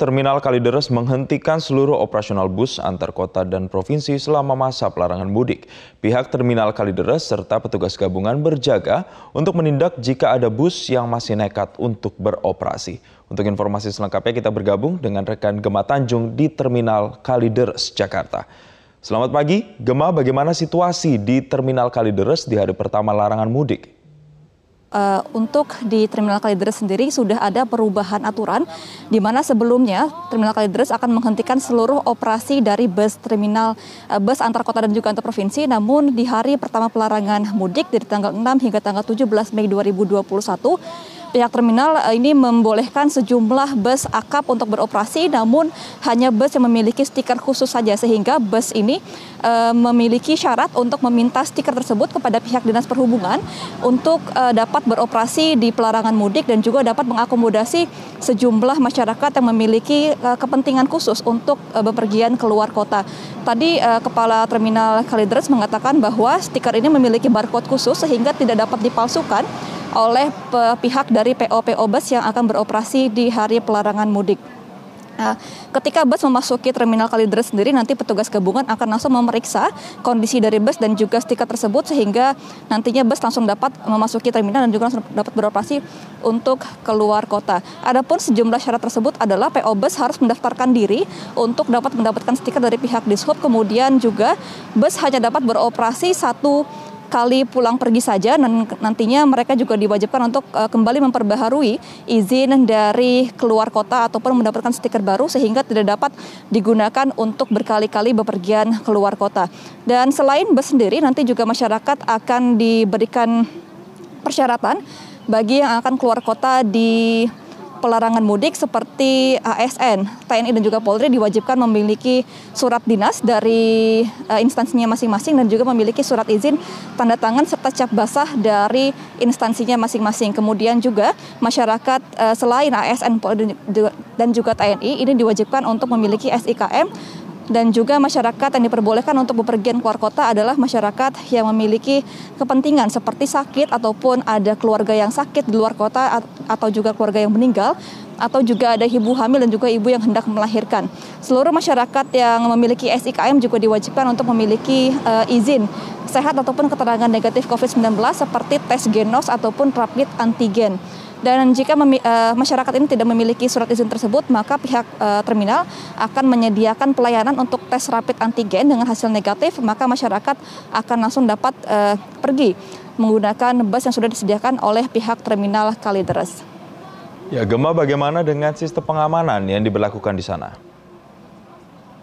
Terminal Kalideres menghentikan seluruh operasional bus antar kota dan provinsi selama masa pelarangan mudik. Pihak Terminal Kalideres serta petugas gabungan berjaga untuk menindak jika ada bus yang masih nekat untuk beroperasi. Untuk informasi selengkapnya kita bergabung dengan rekan Gema Tanjung di Terminal Kalideres, Jakarta. Selamat pagi, Gema bagaimana situasi di Terminal Kalideres di hari pertama larangan mudik? Uh, untuk di Terminal Kalideres sendiri sudah ada perubahan aturan di mana sebelumnya Terminal Kalideres akan menghentikan seluruh operasi dari bus terminal uh, bus antar kota dan juga antar provinsi. Namun di hari pertama pelarangan mudik dari tanggal 6 hingga tanggal 17 Mei 2021 pihak terminal eh, ini membolehkan sejumlah bus akap untuk beroperasi namun hanya bus yang memiliki stiker khusus saja sehingga bus ini uh, memiliki syarat untuk meminta stiker tersebut kepada pihak Dinas Perhubungan untuk uh, dapat beroperasi di pelarangan mudik dan juga dapat mengakomodasi sejumlah masyarakat yang memiliki uh, kepentingan khusus untuk uh, bepergian keluar kota. Tadi uh, Kepala Terminal Kalideres mengatakan bahwa stiker ini memiliki barcode khusus sehingga tidak dapat dipalsukan oleh pihak dari PO-PO bus yang akan beroperasi di hari pelarangan mudik. Nah, ketika bus memasuki terminal Kalideres sendiri, nanti petugas gabungan akan langsung memeriksa kondisi dari bus dan juga stiker tersebut sehingga nantinya bus langsung dapat memasuki terminal dan juga langsung dapat beroperasi untuk keluar kota. Adapun sejumlah syarat tersebut adalah PO bus harus mendaftarkan diri untuk dapat mendapatkan stiker dari pihak Dishub, kemudian juga bus hanya dapat beroperasi satu kali pulang pergi saja dan nantinya mereka juga diwajibkan untuk uh, kembali memperbaharui izin dari keluar kota ataupun mendapatkan stiker baru sehingga tidak dapat digunakan untuk berkali-kali bepergian keluar kota. Dan selain bus sendiri nanti juga masyarakat akan diberikan persyaratan bagi yang akan keluar kota di pelarangan mudik seperti ASN, TNI dan juga Polri diwajibkan memiliki surat dinas dari uh, instansinya masing-masing dan juga memiliki surat izin tanda tangan serta cap basah dari instansinya masing-masing. Kemudian juga masyarakat uh, selain ASN Polri dan juga TNI ini diwajibkan untuk memiliki SIKM dan juga masyarakat yang diperbolehkan untuk bepergian keluar kota adalah masyarakat yang memiliki kepentingan seperti sakit ataupun ada keluarga yang sakit di luar kota atau juga keluarga yang meninggal atau juga ada ibu hamil dan juga ibu yang hendak melahirkan. Seluruh masyarakat yang memiliki SIKM juga diwajibkan untuk memiliki uh, izin sehat ataupun keterangan negatif COVID-19 seperti tes genos ataupun rapid antigen. Dan jika uh, masyarakat ini tidak memiliki surat izin tersebut, maka pihak uh, terminal akan menyediakan pelayanan untuk tes rapid antigen dengan hasil negatif, maka masyarakat akan langsung dapat uh, pergi menggunakan bus yang sudah disediakan oleh pihak terminal Kalideres. Ya, Gema bagaimana dengan sistem pengamanan yang diberlakukan di sana?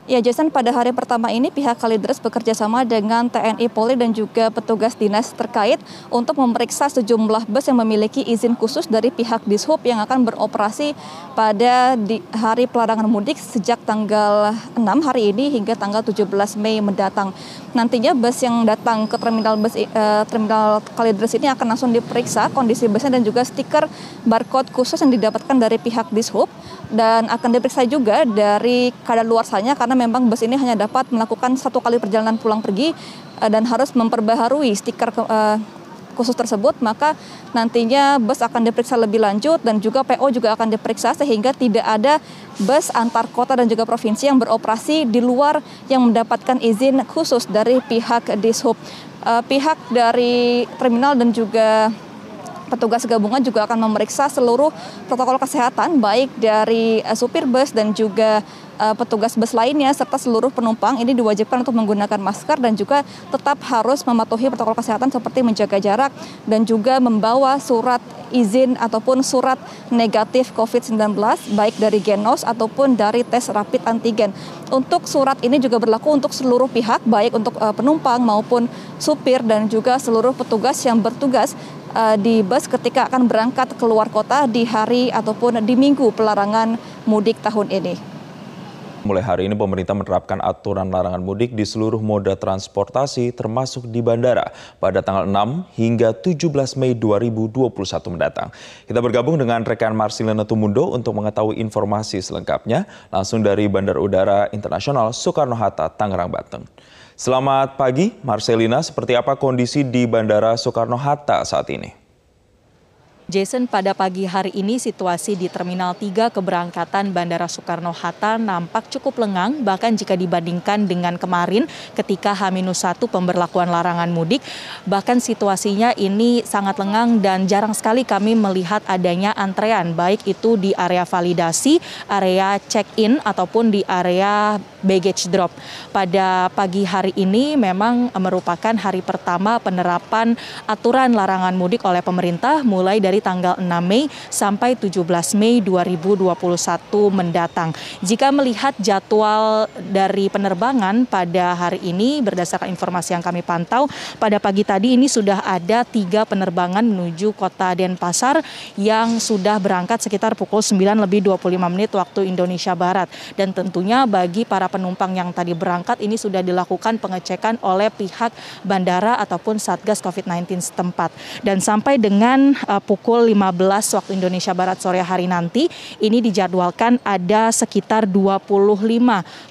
Ya, Jason, pada hari pertama ini pihak Kalideres bekerja sama dengan TNI Polri dan juga petugas dinas terkait untuk memeriksa sejumlah bus yang memiliki izin khusus dari pihak Dishub yang akan beroperasi pada di hari pelarangan mudik sejak tanggal 6 hari ini hingga tanggal 17 Mei mendatang. Nantinya bus yang datang ke terminal bus uh, terminal Kalideres ini akan langsung diperiksa kondisi busnya dan juga stiker barcode khusus yang didapatkan dari pihak Dishub dan akan diperiksa juga dari kadar luarsanya karena memang bus ini hanya dapat melakukan satu kali perjalanan pulang pergi uh, dan harus memperbaharui stiker uh, khusus tersebut, maka nantinya bus akan diperiksa lebih lanjut dan juga PO juga akan diperiksa sehingga tidak ada bus antar kota dan juga provinsi yang beroperasi di luar yang mendapatkan izin khusus dari pihak Dishub. Uh, pihak dari terminal dan juga petugas gabungan juga akan memeriksa seluruh protokol kesehatan baik dari uh, supir bus dan juga uh, petugas bus lainnya serta seluruh penumpang ini diwajibkan untuk menggunakan masker dan juga tetap harus mematuhi protokol kesehatan seperti menjaga jarak dan juga membawa surat izin ataupun surat negatif COVID-19 baik dari Genos ataupun dari tes rapid antigen. Untuk surat ini juga berlaku untuk seluruh pihak baik untuk uh, penumpang maupun supir dan juga seluruh petugas yang bertugas uh, di bus ketika akan berangkat keluar kota di hari ataupun di minggu pelarangan mudik tahun ini. Mulai hari ini pemerintah menerapkan aturan larangan mudik di seluruh moda transportasi termasuk di bandara pada tanggal 6 hingga 17 Mei 2021 mendatang. Kita bergabung dengan rekan Marcelina Tumundo untuk mengetahui informasi selengkapnya langsung dari Bandar Udara Internasional Soekarno-Hatta, Tangerang, Banten. Selamat pagi, Marcelina. Seperti apa kondisi di Bandara Soekarno-Hatta saat ini? Jason, pada pagi hari ini situasi di Terminal 3 keberangkatan Bandara Soekarno-Hatta nampak cukup lengang, bahkan jika dibandingkan dengan kemarin ketika H-1 pemberlakuan larangan mudik, bahkan situasinya ini sangat lengang dan jarang sekali kami melihat adanya antrean, baik itu di area validasi, area check-in, ataupun di area baggage drop. Pada pagi hari ini memang merupakan hari pertama penerapan aturan larangan mudik oleh pemerintah mulai dari tanggal 6 Mei sampai 17 Mei 2021 mendatang. Jika melihat jadwal dari penerbangan pada hari ini berdasarkan informasi yang kami pantau pada pagi tadi ini sudah ada tiga penerbangan menuju kota Denpasar yang sudah berangkat sekitar pukul 9 lebih 25 menit waktu Indonesia Barat dan tentunya bagi para penumpang yang tadi berangkat ini sudah dilakukan pengecekan oleh pihak bandara ataupun Satgas COVID-19 setempat dan sampai dengan uh, pukul 15 waktu Indonesia Barat sore hari nanti ini dijadwalkan ada sekitar 25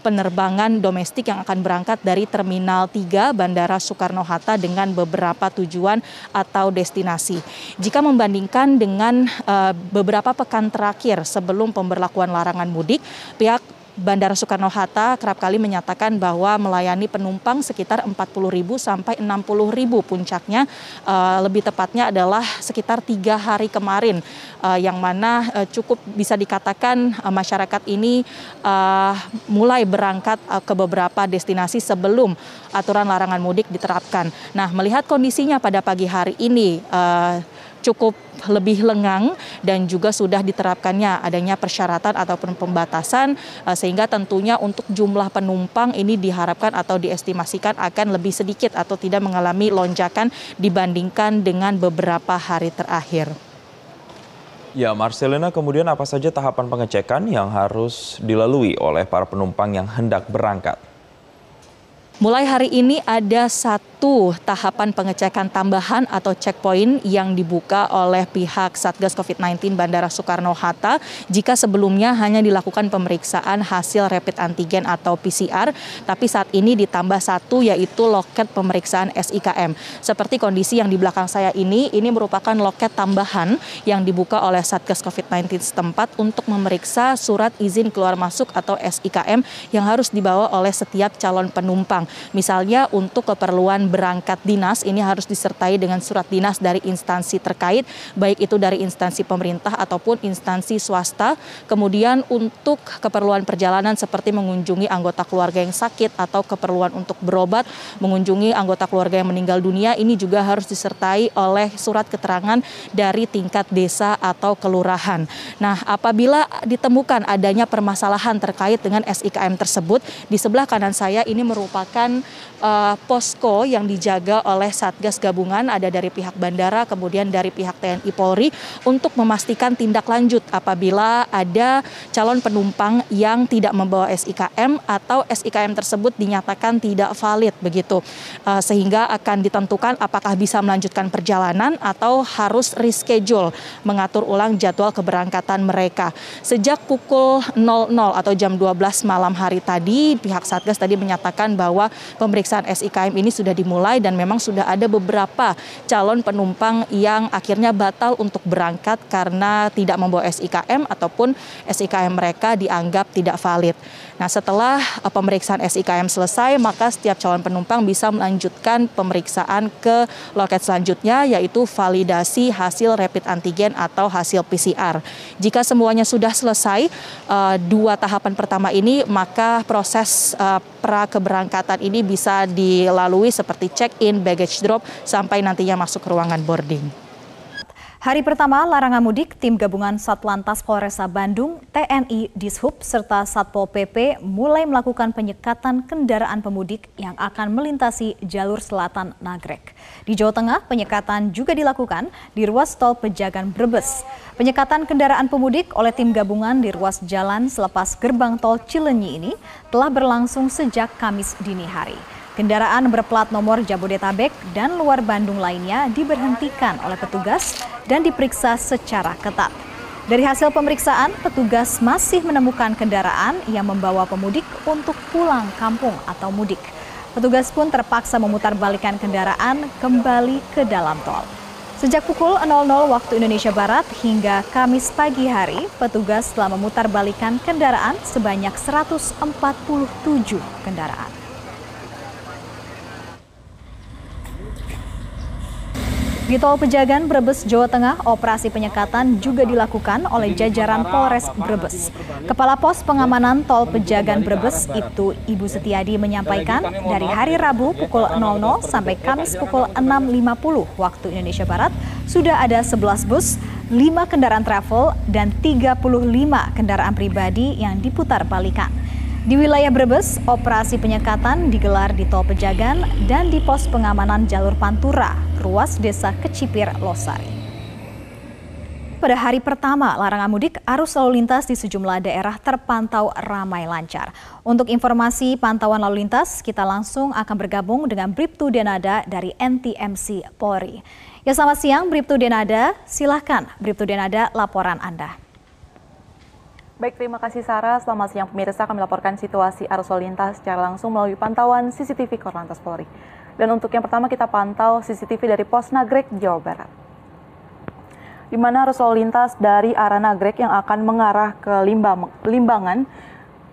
penerbangan domestik yang akan berangkat dari Terminal 3 Bandara Soekarno-Hatta dengan beberapa tujuan atau destinasi. Jika membandingkan dengan uh, beberapa pekan terakhir sebelum pemberlakuan larangan mudik, pihak Bandara Soekarno-Hatta kerap kali menyatakan bahwa melayani penumpang sekitar 40 ribu sampai 60 ribu puncaknya uh, lebih tepatnya adalah sekitar tiga hari kemarin uh, yang mana uh, cukup bisa dikatakan masyarakat ini mulai berangkat ke beberapa destinasi sebelum aturan larangan mudik diterapkan. Nah melihat kondisinya pada pagi hari ini cukup lebih lengang dan juga sudah diterapkannya adanya persyaratan ataupun pembatasan eh, sehingga tentunya untuk jumlah penumpang ini diharapkan atau diestimasikan akan lebih sedikit atau tidak mengalami lonjakan dibandingkan dengan beberapa hari terakhir. Ya, Marcelina, kemudian apa saja tahapan pengecekan yang harus dilalui oleh para penumpang yang hendak berangkat? Mulai hari ini ada satu tahapan pengecekan tambahan atau checkpoint yang dibuka oleh pihak Satgas COVID-19 Bandara Soekarno-Hatta jika sebelumnya hanya dilakukan pemeriksaan hasil rapid antigen atau PCR, tapi saat ini ditambah satu yaitu loket pemeriksaan SIKM. Seperti kondisi yang di belakang saya ini, ini merupakan loket tambahan yang dibuka oleh Satgas COVID-19 setempat untuk memeriksa surat izin keluar masuk atau SIKM yang harus dibawa oleh setiap calon penumpang. Misalnya untuk keperluan berangkat dinas ini harus disertai dengan surat dinas dari instansi terkait, baik itu dari instansi pemerintah ataupun instansi swasta. Kemudian untuk keperluan perjalanan seperti mengunjungi anggota keluarga yang sakit atau keperluan untuk berobat, mengunjungi anggota keluarga yang meninggal dunia ini juga harus disertai oleh surat keterangan dari tingkat desa atau kelurahan. Nah, apabila ditemukan adanya permasalahan terkait dengan SIKM tersebut, di sebelah kanan saya ini merupakan merupakan uh, posko yang dijaga oleh Satgas Gabungan ada dari pihak bandara kemudian dari pihak TNI Polri untuk memastikan tindak lanjut apabila ada calon penumpang yang tidak membawa SIKM atau SIKM tersebut dinyatakan tidak valid begitu. Uh, sehingga akan ditentukan apakah bisa melanjutkan perjalanan atau harus reschedule mengatur ulang jadwal keberangkatan mereka. Sejak pukul 00 atau jam 12 malam hari tadi pihak Satgas tadi menyatakan bahwa pemeriksaan SIKM ini sudah dimulai dan memang sudah ada beberapa calon penumpang yang akhirnya batal untuk berangkat karena tidak membawa SIKM ataupun SIKM mereka dianggap tidak valid. Nah, setelah uh, pemeriksaan SIKM selesai, maka setiap calon penumpang bisa melanjutkan pemeriksaan ke loket selanjutnya yaitu validasi hasil rapid antigen atau hasil PCR. Jika semuanya sudah selesai uh, dua tahapan pertama ini, maka proses uh, pra keberangkatan ini bisa dilalui seperti check-in, baggage drop sampai nantinya masuk ke ruangan boarding. Hari pertama larangan mudik, tim gabungan Satlantas Polresa Bandung, TNI, Dishub, serta Satpol PP mulai melakukan penyekatan kendaraan pemudik yang akan melintasi jalur selatan Nagrek. Di Jawa Tengah, penyekatan juga dilakukan di ruas tol Pejagan Brebes. Penyekatan kendaraan pemudik oleh tim gabungan di ruas jalan selepas gerbang tol Cilenyi ini telah berlangsung sejak Kamis dini hari. Kendaraan berplat nomor Jabodetabek dan luar Bandung lainnya diberhentikan oleh petugas dan diperiksa secara ketat. Dari hasil pemeriksaan, petugas masih menemukan kendaraan yang membawa pemudik untuk pulang kampung atau mudik. Petugas pun terpaksa memutar balikan kendaraan kembali ke dalam tol. Sejak pukul 00 waktu Indonesia Barat hingga Kamis pagi hari, petugas telah memutar balikan kendaraan sebanyak 147 kendaraan. Di Tol Pejagan Brebes, Jawa Tengah, operasi penyekatan juga dilakukan oleh jajaran Polres Brebes. Kepala Pos Pengamanan Tol Pejagan Brebes itu Ibu Setiadi menyampaikan dari hari Rabu pukul 00 sampai Kamis pukul 6.50 waktu Indonesia Barat sudah ada 11 bus, 5 kendaraan travel, dan 35 kendaraan pribadi yang diputar balikan. Di wilayah Brebes, operasi penyekatan digelar di Tol Pejagan dan di pos pengamanan jalur Pantura, ruas desa Kecipir, Losari. Pada hari pertama larangan mudik, arus lalu lintas di sejumlah daerah terpantau ramai lancar. Untuk informasi pantauan lalu lintas, kita langsung akan bergabung dengan Bribtu Denada dari NTMC Polri. Ya selamat siang Bribtu Denada, silahkan Bribtu Denada laporan Anda. Baik, terima kasih Sarah. Selamat siang pemirsa, kami laporkan situasi arus lalu lintas secara langsung melalui pantauan CCTV Korlantas Polri. Dan untuk yang pertama kita pantau CCTV dari Pos Nagrek, Jawa Barat. Di mana arus lalu lintas dari arah Nagrek yang akan mengarah ke Limbang, Limbangan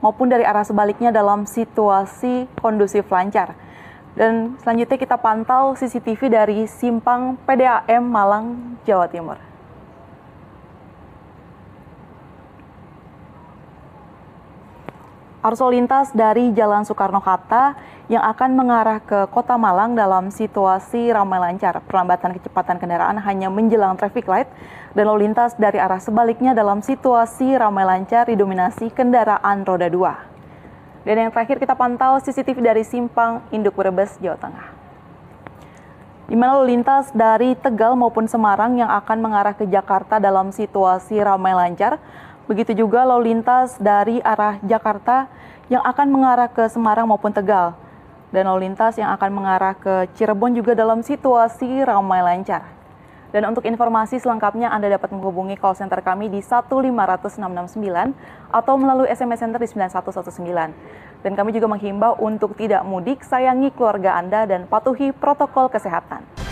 maupun dari arah sebaliknya dalam situasi kondusif lancar. Dan selanjutnya kita pantau CCTV dari Simpang PDAM Malang, Jawa Timur. Arus lalu lintas dari Jalan Soekarno-Hatta yang akan mengarah ke Kota Malang dalam situasi ramai lancar. Perlambatan kecepatan kendaraan hanya menjelang traffic light dan lalu lintas dari arah sebaliknya dalam situasi ramai lancar didominasi kendaraan roda 2. Dan yang terakhir kita pantau CCTV dari Simpang Induk Brebes, Jawa Tengah. Di mana lalu lintas dari Tegal maupun Semarang yang akan mengarah ke Jakarta dalam situasi ramai lancar Begitu juga lalu lintas dari arah Jakarta yang akan mengarah ke Semarang maupun Tegal. Dan lalu lintas yang akan mengarah ke Cirebon juga dalam situasi ramai lancar. Dan untuk informasi selengkapnya Anda dapat menghubungi call center kami di 15669 atau melalui SMS center di 9119. Dan kami juga menghimbau untuk tidak mudik, sayangi keluarga Anda dan patuhi protokol kesehatan.